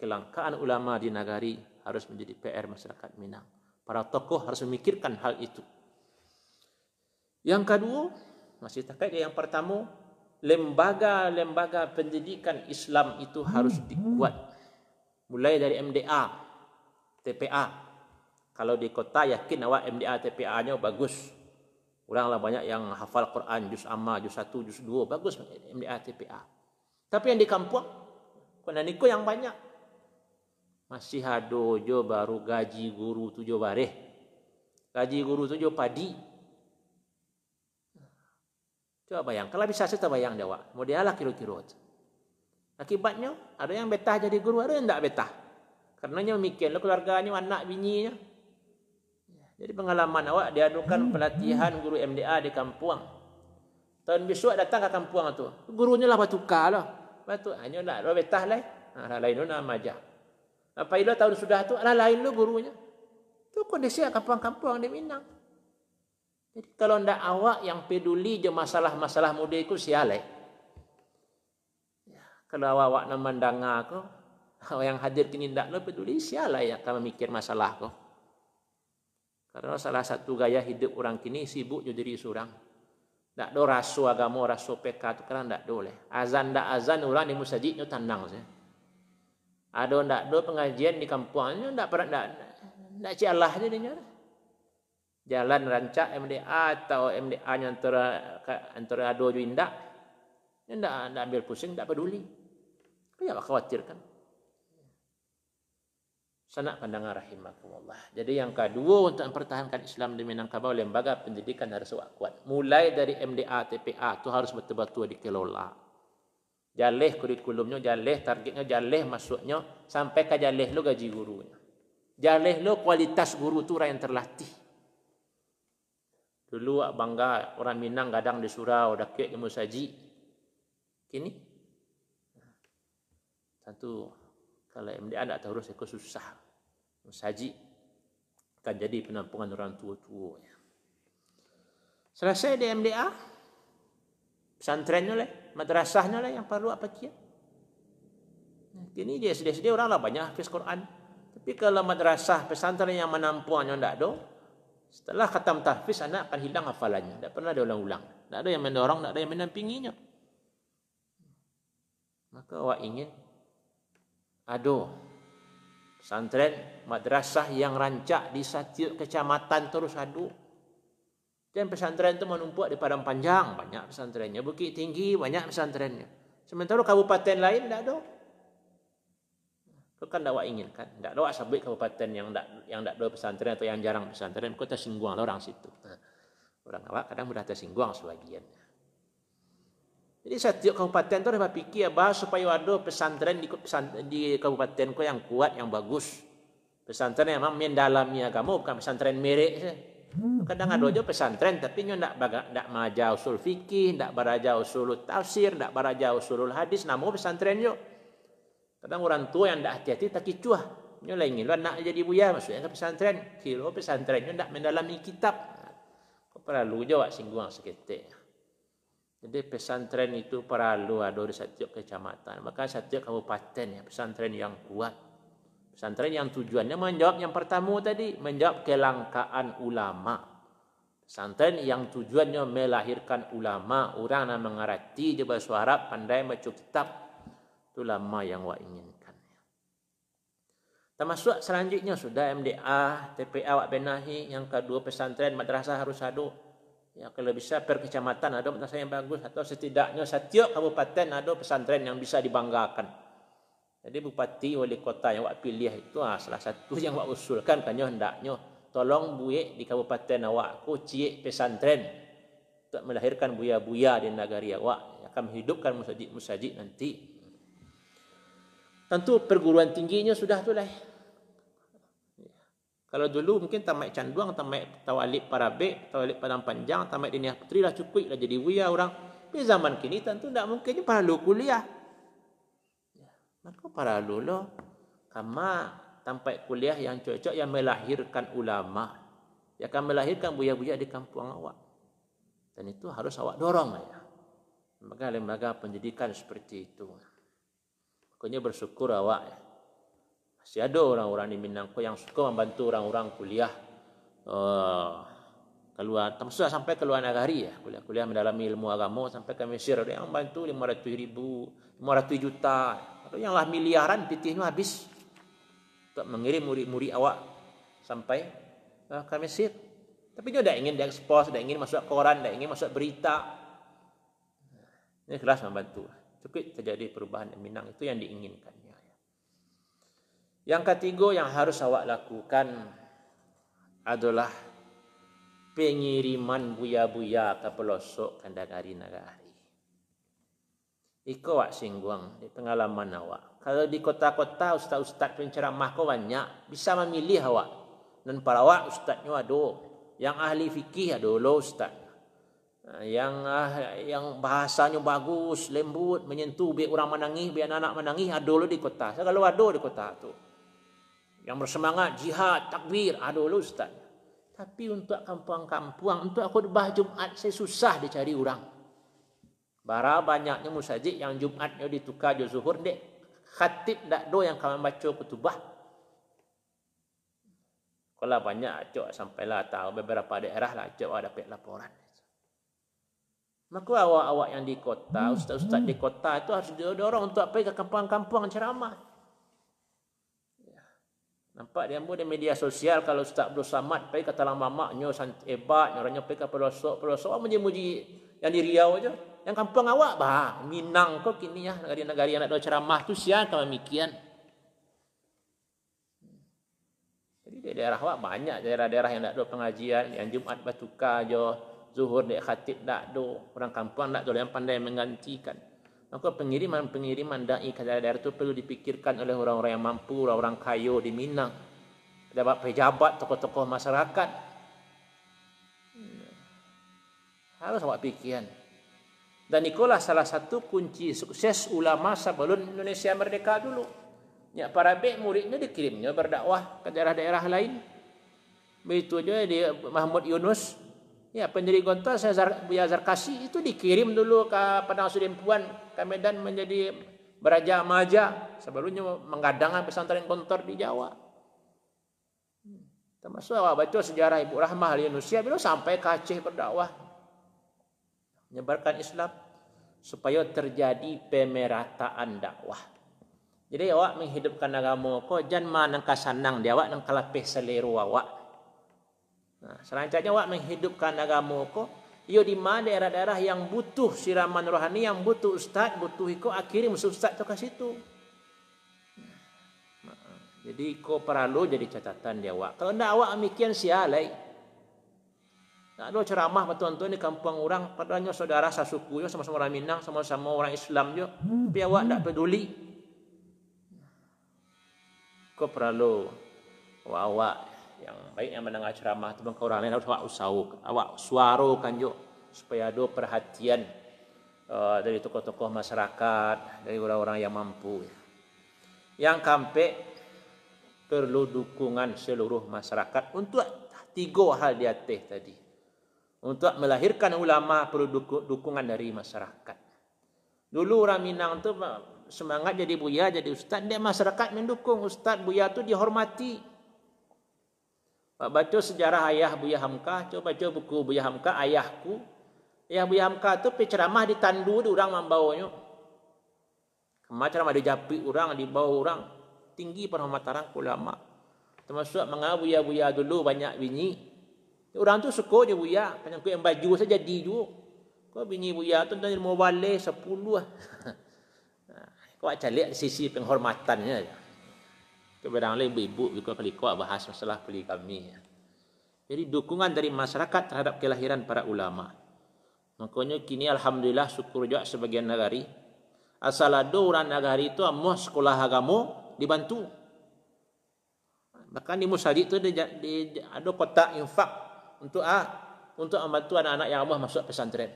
Speaker 1: kelangkaan ulama di nagari harus menjadi PR masyarakat Minang. Para tokoh harus memikirkan hal itu. Yang kedua, masih terkait yang pertama, lembaga-lembaga pendidikan Islam itu harus dikuat. Mulai dari MDA, TPA. Kalau di kota yakin awak MDA, TPA-nya bagus. Oranglah banyak yang hafal Quran, juz amma, juz 1, juz 2. Bagus MDA, TPA. Tapi yang di kampung, kena niko yang banyak masih ada baru gaji guru tu jo bareh gaji guru tu jo padi coba bayang kalau bisa saya bayang dewa model lah kira-kira akibatnya ada yang betah jadi guru ada yang tak betah karena nya mikir keluarganya anak bininya Jadi pengalaman awak diadukan pelatihan guru MDA di kampung. Tahun besok datang ke kampung tu. Gurunya lah batukar lah. Batu hanya nak lo betah lah. Ha, lain tu nak majah. Apa itu tahun sudah tu ala lain lu gurunya. Tu kondisi kampung-kampung di Minang. Jadi kalau ndak awak yang peduli je masalah-masalah muda itu sial eh. Ya, kalau awak awak nak mendengar aku, awak yang hadir kini ndak lo peduli sial lah ya kamu mikir masalah kau. Karena salah satu gaya hidup orang kini sibuk jadi diri seorang. Tak do rasu agama, rasu PK tu kan tak boleh. Azan tak azan orang di musajid tu tenang saja. Ada tak do pengajian di kampungnya tak pernah tak tak cik Allah je dia. Jalan rancak MDA atau MDA yang antara antara ado juga indak. Tak, tak ambil pusing, tak peduli. Kenapa khawatirkan? Sanak pandangan rahimakumullah. Jadi yang kedua untuk mempertahankan Islam di Minangkabau, lembaga pendidikan harus kuat. Mulai dari MDA, TPA itu harus betul-betul dikelola. Jalih kurikulumnya, jalih targetnya, jalih masuknya, sampai ke jalih lo gaji gurunya. Jalih lo kualitas guru orang yang terlatih. Dulu bangga orang Minang gadang di surau, dakik ilmu saji. Kini, tentu kalau MDA tidak terus itu susah. Saji akan jadi penampungan orang tua-tua. Selesai di MDA, pesantrennya lah, madrasahnya lah yang perlu apa kia. Kini dia sedia-sedia orang lah banyak hafiz Quran. Tapi kalau madrasah pesantren yang menampungnya tidak ada, setelah khatam tahfiz anak akan hilang hafalannya. Tidak pernah dia ulang-ulang. Tidak ada yang mendorong, tidak ada yang menampinginya. Maka awak ingin Aduh. Pesantren madrasah yang rancak di setiap kecamatan terus adu. Dan pesantren itu menumpuk di Padang Panjang banyak pesantrennya, Bukit Tinggi banyak pesantrennya. Sementara kabupaten lain tidak ada. Itu kan tidak inginkan. Tidak ada sebut kabupaten yang tidak yang tidak ada pesantren atau yang jarang pesantren. Kau tersinggung orang situ. Orang awak kadang mudah tersinggung sebagian. Jadi setiap kabupaten tu ada fikir apa supaya ada pesantren di pesantren di kabupaten ko yang kuat yang bagus. Pesantren yang memang mendalami agama bukan pesantren merek. Kadang ada juga pesantren tapi nyo baga ndak maja usul fikih, ndak baraja usul tafsir, ndak baraja usul hadis, namo pesantren yo. Kadang orang tua yang ndak hati-hati tak kicuah. Nyo lah ingin nak jadi buya maksudnya ke pesantren. Kilo pesantren nyo ndak mendalami kitab. Kau perlu jawab singgung seketik. Jadi pesantren itu perlu ada di setiap kecamatan. Maka setiap kabupaten ya pesantren yang kuat. Pesantren yang tujuannya menjawab yang pertama tadi. Menjawab kelangkaan ulama. Pesantren yang tujuannya melahirkan ulama. Orang yang mengerti je bahasa Arab. Pandai baca kitab. Itu lama yang awak inginkan. Termasuk selanjutnya sudah MDA, TPA awak benahi. Yang kedua pesantren madrasah harus ada. Ya, kalau bisa per kecamatan ada madrasah yang bagus atau setidaknya setiap kabupaten ada pesantren yang bisa dibanggakan. Jadi bupati wali kota yang awak pilih itu ah, salah satu yang awak usulkan kan hendaknya tolong buik di kabupaten awak ku ciek pesantren untuk melahirkan buya-buya di negara awak akan menghidupkan musajid-musajid nanti. Tentu perguruan tingginya sudah tu lah. Kalau dulu mungkin tamat canduang, tamat tawalib parabe, tawalib padang panjang, tamat dinia putri lah cukup lah jadi wia orang. Di zaman kini tentu tidak mungkin para lu kuliah. Ya, maka para lu lo, kama tampai kuliah yang cocok yang melahirkan ulama, yang akan melahirkan buya-buya di kampung awak. Dan itu harus awak dorong ya. Lembaga-lembaga pendidikan seperti itu. Makanya bersyukur awak ya. Masih ada orang-orang di Minangko yang suka membantu orang-orang kuliah. Uh, keluar termasuk sampai ke luar negeri ya kuliah-kuliah mendalami ilmu agama sampai ke Mesir. Ada yang bantu 500 ribu 500 juta. Atau yang lah miliaran pitihnya habis. Untuk mengirim murid-murid awak sampai uh, ke Mesir. Tapi dia tidak ingin diekspos tidak ingin masuk koran tidak ingin masuk berita. Ini kelas membantu cukup terjadi perubahan di Minang itu yang diinginkan yang ketiga yang harus awak lakukan adalah pengiriman buya-buya ke pelosok kandagari nagari. Iko awak singgung di pengalaman awak. Kalau di kota-kota ustaz-ustaz penceramah kau banyak, bisa memilih awak. Dan para awak ustaznya ada. Yang ahli fikih ada lo ustaz. Ha, yang uh, yang bahasanya bagus, lembut, menyentuh biar orang menangis, biar anak menangis ada lo di kota. Saya kalau ada di kota tu. Yang bersemangat jihad, takbir, ada lo ustaz. Tapi untuk kampung-kampung, untuk khutbah Jumat saya susah dicari orang. Bara banyaknya musajid yang Jumatnya ditukar je zuhur dek. Khatib tak do yang kami baca kutubah. Kalau banyak cok sampailah tahu beberapa daerah lah cok ada laporan. Maka awak-awak yang di kota, ustaz-ustaz di kota itu harus didorong untuk pergi ke kampung-kampung ceramah. Ya. Nampak dia pun di media sosial kalau Ustaz Abdul Samad pergi ke talang mamaknya hebat, orangnya pergi ke pelosok, pelosok muji-muji yang di Riau aja. Yang kampung awak bah, Minang kau kini ya negara-negara yang nak ceramah tu siapa kalau mikian. Jadi di daerah awak banyak daerah-daerah yang nak ada pengajian, yang Jumat batuka jo, zuhur dek khatib tak do, orang kampung tak do yang pandai menggantikan. Maka pengiriman-pengiriman dai ke daerah itu perlu dipikirkan oleh orang-orang yang mampu, orang-orang kaya di Minang. Dapat pejabat, tokoh-tokoh masyarakat. Harus awak pikirkan. Dan itulah salah satu kunci sukses ulama sebelum Indonesia merdeka dulu. Ya, para baik muridnya dikirimnya berdakwah ke daerah-daerah lain. Begitu juga di Mahmud Yunus. Ya, pendiri Gonta saya Buya Zarkasi itu dikirim dulu ke Padang Sudin Puan ke Medan menjadi beraja maja sebelumnya menggadangkan pesantren kontor di Jawa. Termasuk awak baca sejarah Ibu Rahmah Indonesia bila sampai ke Aceh berdakwah menyebarkan Islam supaya terjadi pemerataan dakwah. Jadi awak menghidupkan agama ko jangan mana kasanang dia awak nang kalapeh selero awak. Nah, selanjutnya awak menghidupkan agama ko Yo di mana daerah-daerah yang butuh siraman rohani, yang butuh ustaz, butuh iko akhirnya musuh ustaz tu ke situ. Jadi ko perlu jadi catatan dia awak. Kalau ndak awak demikian sialai. Tak ada ceramah betul-betul ni kampung orang padanya saudara sasuku yo sama-sama orang Minang sama-sama orang Islam yo. Tapi awak tak peduli. Kau perlu awak yang baik yang mendengar ceramah tu bangkau orang lain harus awak usau awak suarakan yo supaya ada perhatian uh, dari tokoh-tokoh masyarakat dari orang-orang yang mampu. Yang kampe perlu dukungan seluruh masyarakat untuk tiga hal di atas tadi untuk melahirkan ulama perlu dukungan dari masyarakat. Dulu orang Minang tu semangat jadi buya, jadi ustaz, dia masyarakat mendukung ustaz buya tu dihormati. Pak baca sejarah ayah Buya Hamka, coba baca buku Buya Hamka ayahku. Ayah Buya Hamka tu penceramah di tandu tu orang membawanya. Macam ada japi orang di bawah orang tinggi penghormatan ulama. Termasuk mengabu ya buya dulu banyak bini Orang tu suka je buya. Kena yang baju saja jadi juga. Kau bini buya tu dari mau balik sepuluh lah. Kau lihat sisi penghormatannya. Kepada lain ibu-ibu juga kali kau bahas masalah peli kami. Jadi dukungan dari masyarakat terhadap kelahiran para ulama. Makanya kini Alhamdulillah syukur juga sebagian negari. Asal ada orang negari itu amuh sekolah agama dibantu. Bahkan di Musajid itu ada kotak infak untuk ah untuk membantu anak-anak yang Allah masuk pesantren.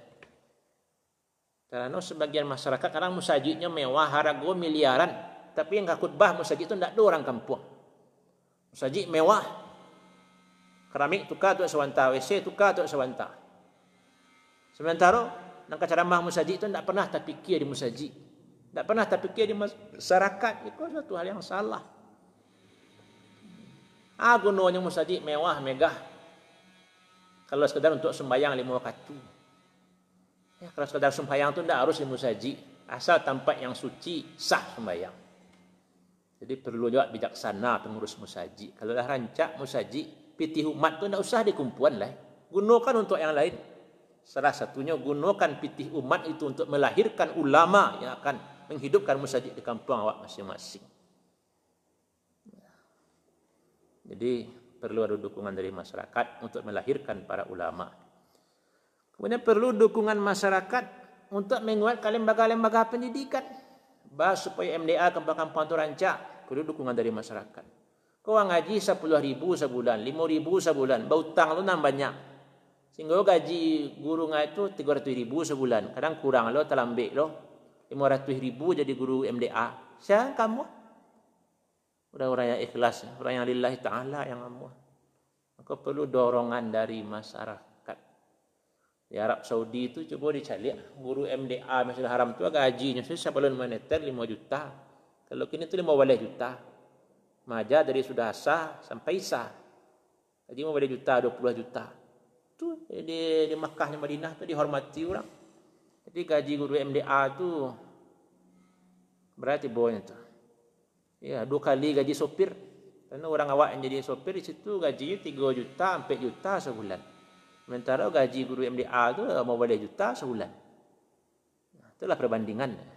Speaker 1: Karena sebagian masyarakat kadang musajidnya mewah harga miliaran, tapi yang khutbah musajid itu tidak ada orang kampung. Musajid mewah. Keramik tukar tu sewanta, WC tukar tu sewanta. Sementara nang ceramah musajid itu tidak pernah terfikir di musajid. Tidak pernah terfikir di masyarakat. Itu satu hal yang salah. Ah gunanya musajid mewah, megah, kalau sekadar untuk sembahyang lima waktu. Ya, kalau sekadar sembahyang itu tidak harus lima saji. Asal tampak yang suci, sah sembahyang. Jadi perlu juga bijaksana pengurus musaji. Kalau dah rancak musaji, piti umat itu tidak usah dikumpulan lah. Gunakan untuk yang lain. Salah satunya gunakan pitih umat itu untuk melahirkan ulama yang akan menghidupkan musaji di kampung awak masing-masing. Jadi perlu ada dukungan dari masyarakat untuk melahirkan para ulama. Kemudian perlu dukungan masyarakat untuk menguatkan lembaga-lembaga pendidikan. Bahas supaya MDA kampung-kampung itu rancak, perlu dukungan dari masyarakat. Kau ngaji 10 ribu sebulan, 5 ribu sebulan. Berhutang lu nang banyak. Sehingga gaji guru ngaji itu 300 ribu sebulan. Kadang kurang lo, terlambik lo. 500 ribu jadi guru MDA. Siapa kamu? Orang-orang yang ikhlas. Orang yang lillahi ta'ala yang kamu. Maka perlu dorongan dari masyarakat. Di Arab Saudi itu coba dicari. Guru MDA Masjidil Haram itu gajinya. Sebelum moneter 5 juta. Kalau kini itu 15 juta. Maja dari sudah sah sampai sah. Jadi mau beli juta, 20 juta. Tu di di Makkah di Madinah tu dihormati orang. Jadi gaji guru MDA tu berarti bawahnya tu. Ya, dua kali gaji sopir. Karena orang awak yang jadi sopir di situ gajinya 3 juta, 4 juta sebulan. Sementara gaji guru MDA tu mau beli juta sebulan. Itulah perbandingan.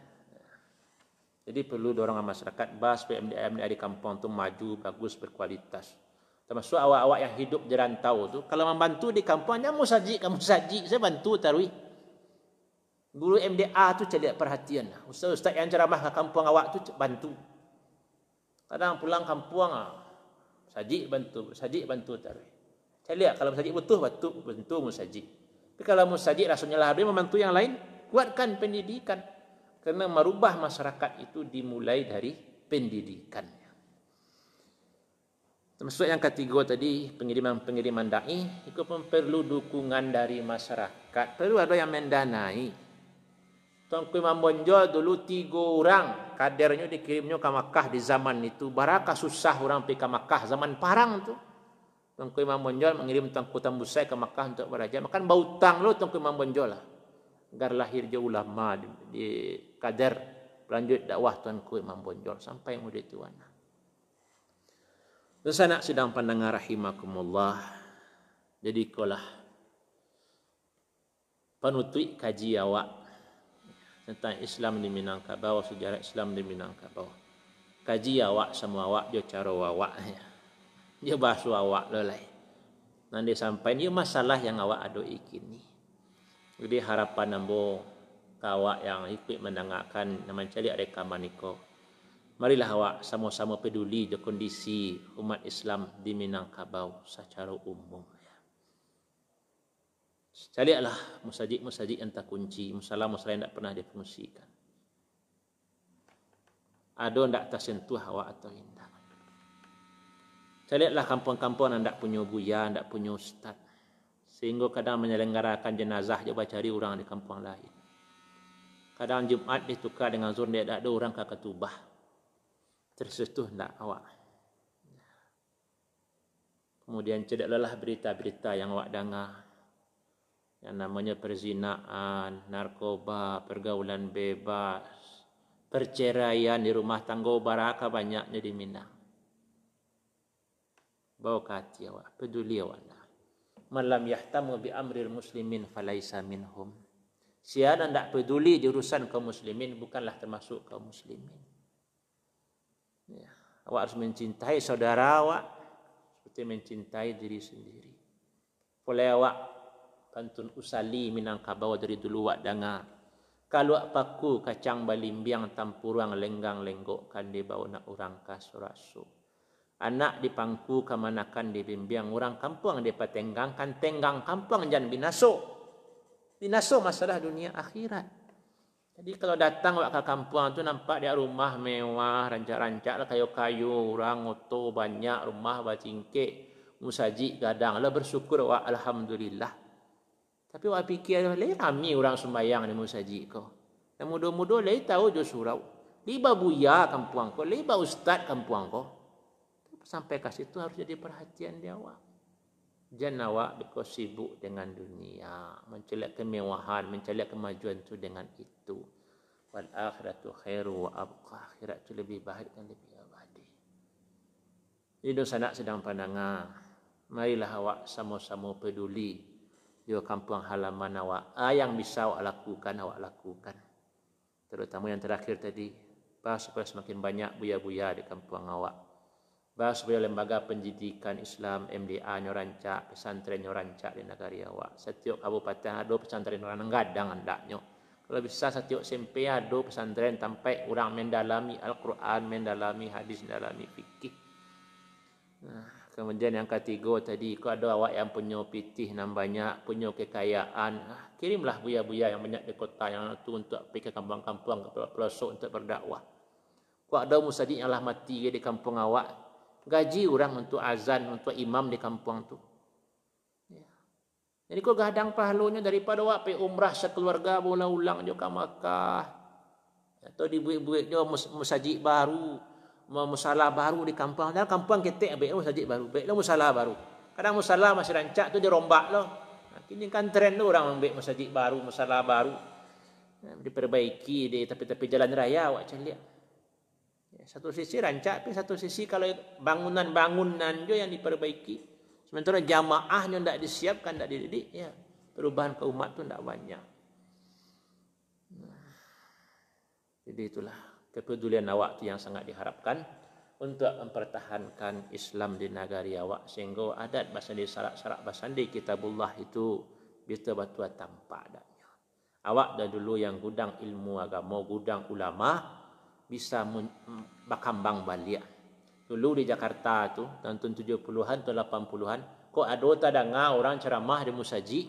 Speaker 1: Jadi perlu dorong masyarakat bas PMDM di kampung tu maju bagus berkualitas. Termasuk awak-awak yang hidup di rantau tu kalau membantu di kampungnya kamu saji kamu saji saya bantu tarui. Guru MDA tu cari perhatian. Ustaz-ustaz yang ceramah ke kampung awak tu bantu. Kadang pulang kampung ah saji bantu, saji bantu tarui. Lihat kalau saji betul bantu bantu musaji. Tapi kalau musaji rasanya lah dia membantu yang lain, kuatkan pendidikan. Karena merubah masyarakat itu dimulai dari pendidikannya. Termasuk yang ketiga tadi, pengiriman-pengiriman da'i, itu pun perlu dukungan dari masyarakat. Perlu ada yang mendanai. Tuanku Imam Bonjol dulu tiga orang kadernya dikirimnya ke Makkah di zaman itu. Barakah susah orang pergi ke Makkah zaman parang tu. Tuanku Imam Bonjol mengirim Tuanku Tambusai ke Makkah untuk beraja. Makan bau tang lo Tuanku Imam Bonjol lah. Agar lahir je ulama di, di kadar lanjut dakwah tuanku Imam Bonjol sampai muda tuan. Dan sanak sedang pandangan rahimakumullah. Jadi kolah panutui kaji awak tentang Islam di Minangkabau, sejarah Islam di Minangkabau. Kaji awak semua awak dia cara awak. Dia bahasa awak lelai. Nanti sampai ni masalah yang awak ada ikini. Jadi harapan ambo kawak yang ikut mendengarkan nama cari rekaman niko. Marilah awak sama-sama peduli de kondisi umat Islam di Minangkabau secara umum. Carilah musajid-musajid yang tak kunci, musalah-musalah yang tak pernah difungsikan. Ada yang tak tersentuh awak atau tidak. Carilah kampung-kampung yang tak punya buya, yang tak punya ustaz. Sehingga kadang menyelenggarakan jenazah dia cari orang di kampung lain. Kadang Jumat ditukar dengan zuhur dia ada orang ke ketubah. Tersetuh tak awak. Kemudian cedeklah berita-berita yang awak dengar. Yang namanya perzinaan, narkoba, pergaulan bebas, perceraian di rumah tangga baraka banyaknya di Minang. Bawa ke hati awak, peduli awak malam yahtamu bi amril muslimin falaisa minhum. Siapa tidak peduli jurusan kaum muslimin bukanlah termasuk kaum muslimin. Ya. Awak harus mencintai saudara awak seperti mencintai diri sendiri. Boleh awak pantun usali minang kabawa dari dulu awak dengar. Kalau paku kacang balimbiang tampurang lenggang lenggok kan dia bawa nak orang kasurasu anak dipangku kemanakan di bimbiang orang kampung dia patenggang kan tenggang kampung jangan binaso binaso masalah dunia akhirat. Jadi kalau datang ke kampung tu nampak dia rumah mewah rancak-rancak lah kayu-kayu orang oto banyak rumah bacingke musaji gadang. Lah bersyukur wa alhamdulillah. Tapi wa pikir le rami orang sembahyang di musaji ko dan mudah-mudah le tahu jo surau. Liba buya kampung ko liba ustaz kampung ko sampai ke situ harus jadi perhatian dia awak. Jangan awak because sibuk dengan dunia, mencari kemewahan, mencari kemajuan itu dengan itu. Wal akhiratu khairu wa abqa. Akhirat itu lebih baik dan lebih abadi. Ini dosa nak sedang pandangan. Marilah awak sama-sama peduli di kampung halaman awak. Ah, yang bisa awak lakukan, awak lakukan. Terutama yang terakhir tadi. Supaya semakin banyak buya-buya di kampung awak. Bahas lembaga pendidikan Islam MDA nyorancak, pesantren nyorancak di negara awak. Setiap kabupaten ada pesantren orang gadang andaknya. Kalau bisa setiap SMP ada pesantren sampai orang mendalami Al-Quran, mendalami hadis, mendalami fikih. Kemudian yang ketiga tadi, kalau ada awak yang punya pitih nan banyak, punya kekayaan, ah, kirimlah buaya-buaya yang banyak di kota yang itu untuk pergi ke kampung-kampung, ke pelosok untuk berdakwah. Kalau ada musajid yang lah mati di kampung awak, gaji orang untuk azan, untuk imam di kampung tu. Ya. Jadi kau gadang pahalanya daripada awak pergi umrah sekeluarga ulang-ulang juga Makkah. Atau dibuat-buatnya musajid baru, musalah baru di kampung. Dalam kampung kita ambil masjid baru. Baiklah musalah baru. Kadang musalah masih rancak tu dia rombak lah. Kini kan trend tu orang ambil masjid baru, musalah baru. Diperbaiki di tepi-tepi jalan raya awak cakap. Ya, satu sisi rancak, tapi satu sisi kalau bangunan-bangunan je yang diperbaiki. Sementara jamaahnya tidak disiapkan, tidak dididik, ya, perubahan ke umat tu tidak banyak. Jadi itulah kepedulian awak tu yang sangat diharapkan untuk mempertahankan Islam di negara awak sehingga adat bahasa di syarat-syarat bahasa di kitabullah itu bisa batu tanpa adanya. Awak dah dulu yang gudang ilmu agama, gudang ulama bisa berkembang balik. Dulu di Jakarta tu tahun 70-an atau 80-an, kok ada tak dengar orang ceramah di musaji,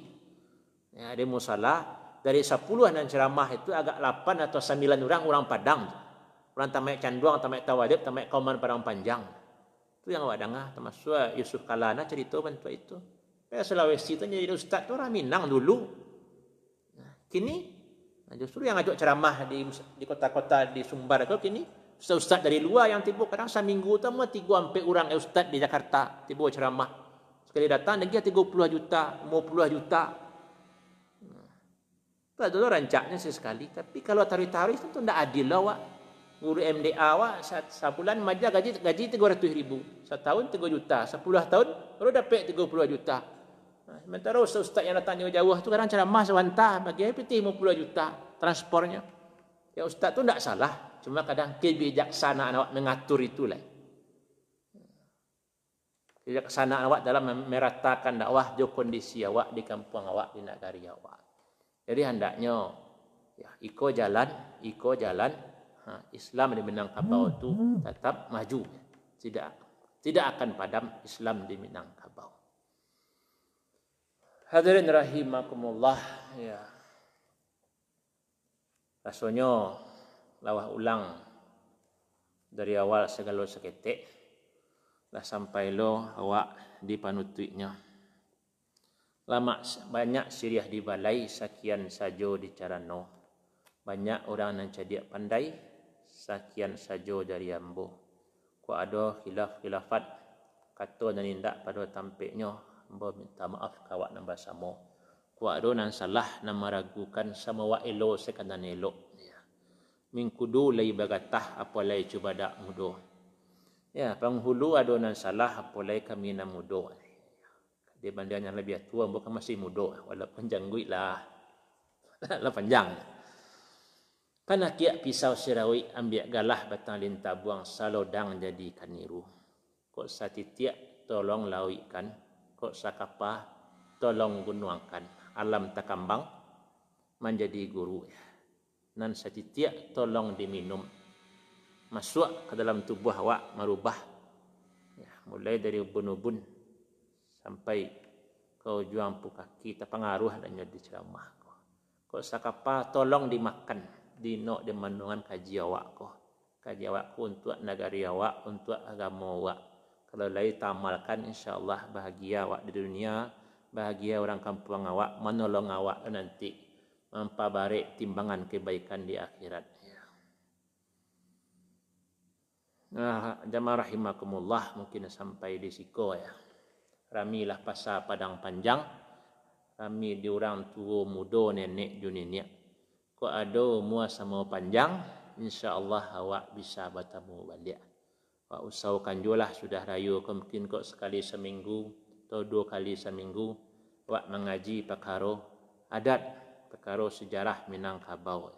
Speaker 1: ya, di musalah, dari 10 yang ceramah itu agak 8 atau 9 orang orang Padang. Orang tamak canduang, tamak tawadib, tamak kauman padang panjang. Itu yang awak dengar. Termasuk Yusuf Kalana cerita bantu itu. Pada Sulawesi itu jadi ustaz tu orang Minang dulu. Kini justru yang ajak ceramah di di kota-kota di Sumbar itu kini ustaz-ustaz dari luar yang tiba kadang seminggu mah tiga sampai orang ustaz di Jakarta tiba ceramah. Sekali datang lagi 30 juta, 50 juta. Itu adalah rancaknya sesekali. Tapi kalau tarikh-tarikh itu tidak adil lah, Wak guru MDA wa sebulan maja gaji gaji 300 ribu setahun 3 juta 10 tahun baru dapat 30 juta ha, sementara ustaz-ustaz yang datang jauh-jauh tu kadang ceramah sewanta bagi PT 50 juta transportnya. Ya ustaz tu tidak salah. Cuma kadang kebijaksanaan awak mengatur itulah kebijaksanaan awak dalam meratakan dakwah jo kondisi awak di kampung awak di negara awak. Jadi hendaknya ya iko jalan iko jalan. Ha, Islam di Minangkabau itu tetap maju. Tidak tidak akan padam Islam di Minangkabau. Hadirin rahimakumullah ya. Rasanya lawah ulang dari awal segala seketik lah sampai lo awak di panutuiknya. Lama banyak siriah di balai sakian sajo di cara no. Banyak orang yang jadi pandai sekian saja dari ambo. Ku ada khilaf-khilafat kata dan indak pada tampiknya. Minta maaf kawak nambah sama. Ku ada nan salah nan meragukan sama wa elo sekanan elok. Ya. Mingkudu lay bagatah apa lay cuba dak mudo. Ya, penghulu ada nan salah apa lay kami nan mudo. Dia bandar yang lebih tua bukan masih mudo walaupun jangguit lah. lah panjang. Pana kia pisau sirawi ambil galah batang lintah buang salodang jadi kaniru. Kok satitiak tolong lawikan. Kok sakapa tolong gunuangkan. Alam takambang menjadi guru. Nan satitiak tolong diminum. Masuk ke dalam tubuh awak merubah. Ya, mulai dari ubun-ubun sampai kau juang pukaki terpengaruh dan jadi ceramah. Kok sakapa tolong dimakan dino de manungan kaji awak ko kaji awak ko untuk negari awak untuk agama awak kalau lai tamalkan insyaallah bahagia awak di dunia bahagia orang kampung awak menolong awak nanti mempabarik timbangan kebaikan di akhirat. Nah, jamaah rahimakumullah mungkin sampai di siko ya. Ramilah pasal padang panjang. Rami diorang tua muda nenek juninya ko ada umur sama panjang insyaallah awak bisa bertemu balik usahakan jualah sudah rayu ke mungkin kok sekali seminggu atau dua kali seminggu. Awak mengaji perkara adat perkara sejarah Minangkabau.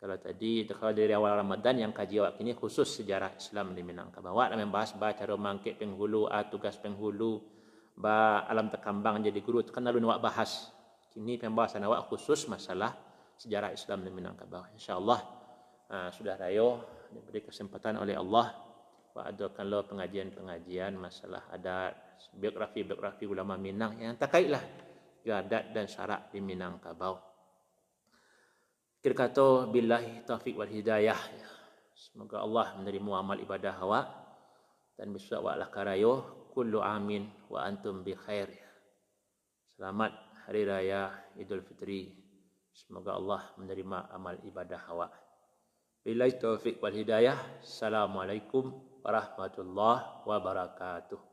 Speaker 1: Kalau tadi kalau dari awal Ramadan yang kaji awak ini khusus sejarah Islam di Minangkabau. Awak membahas bah cara mangkit penghulu ah, tugas penghulu ba alam terkambang jadi guru kan lalu awak bahas. Kini pembahasan awak khusus masalah sejarah Islam di Minangkabau. InsyaAllah uh, sudah rayo diberi kesempatan oleh Allah adakan lo pengajian-pengajian masalah adat, biografi-biografi ulama Minang yang terkaitlah adat dan syarak di Minangkabau. Kita kata billahi taufik wal hidayah. Semoga Allah menerima amal ibadah awak dan besok awak lah kullu amin wa antum bi khair. Selamat hari raya Idul Fitri. Semoga Allah menerima amal ibadah awak. Billahi taufik wal hidayah. Assalamualaikum warahmatullahi wabarakatuh.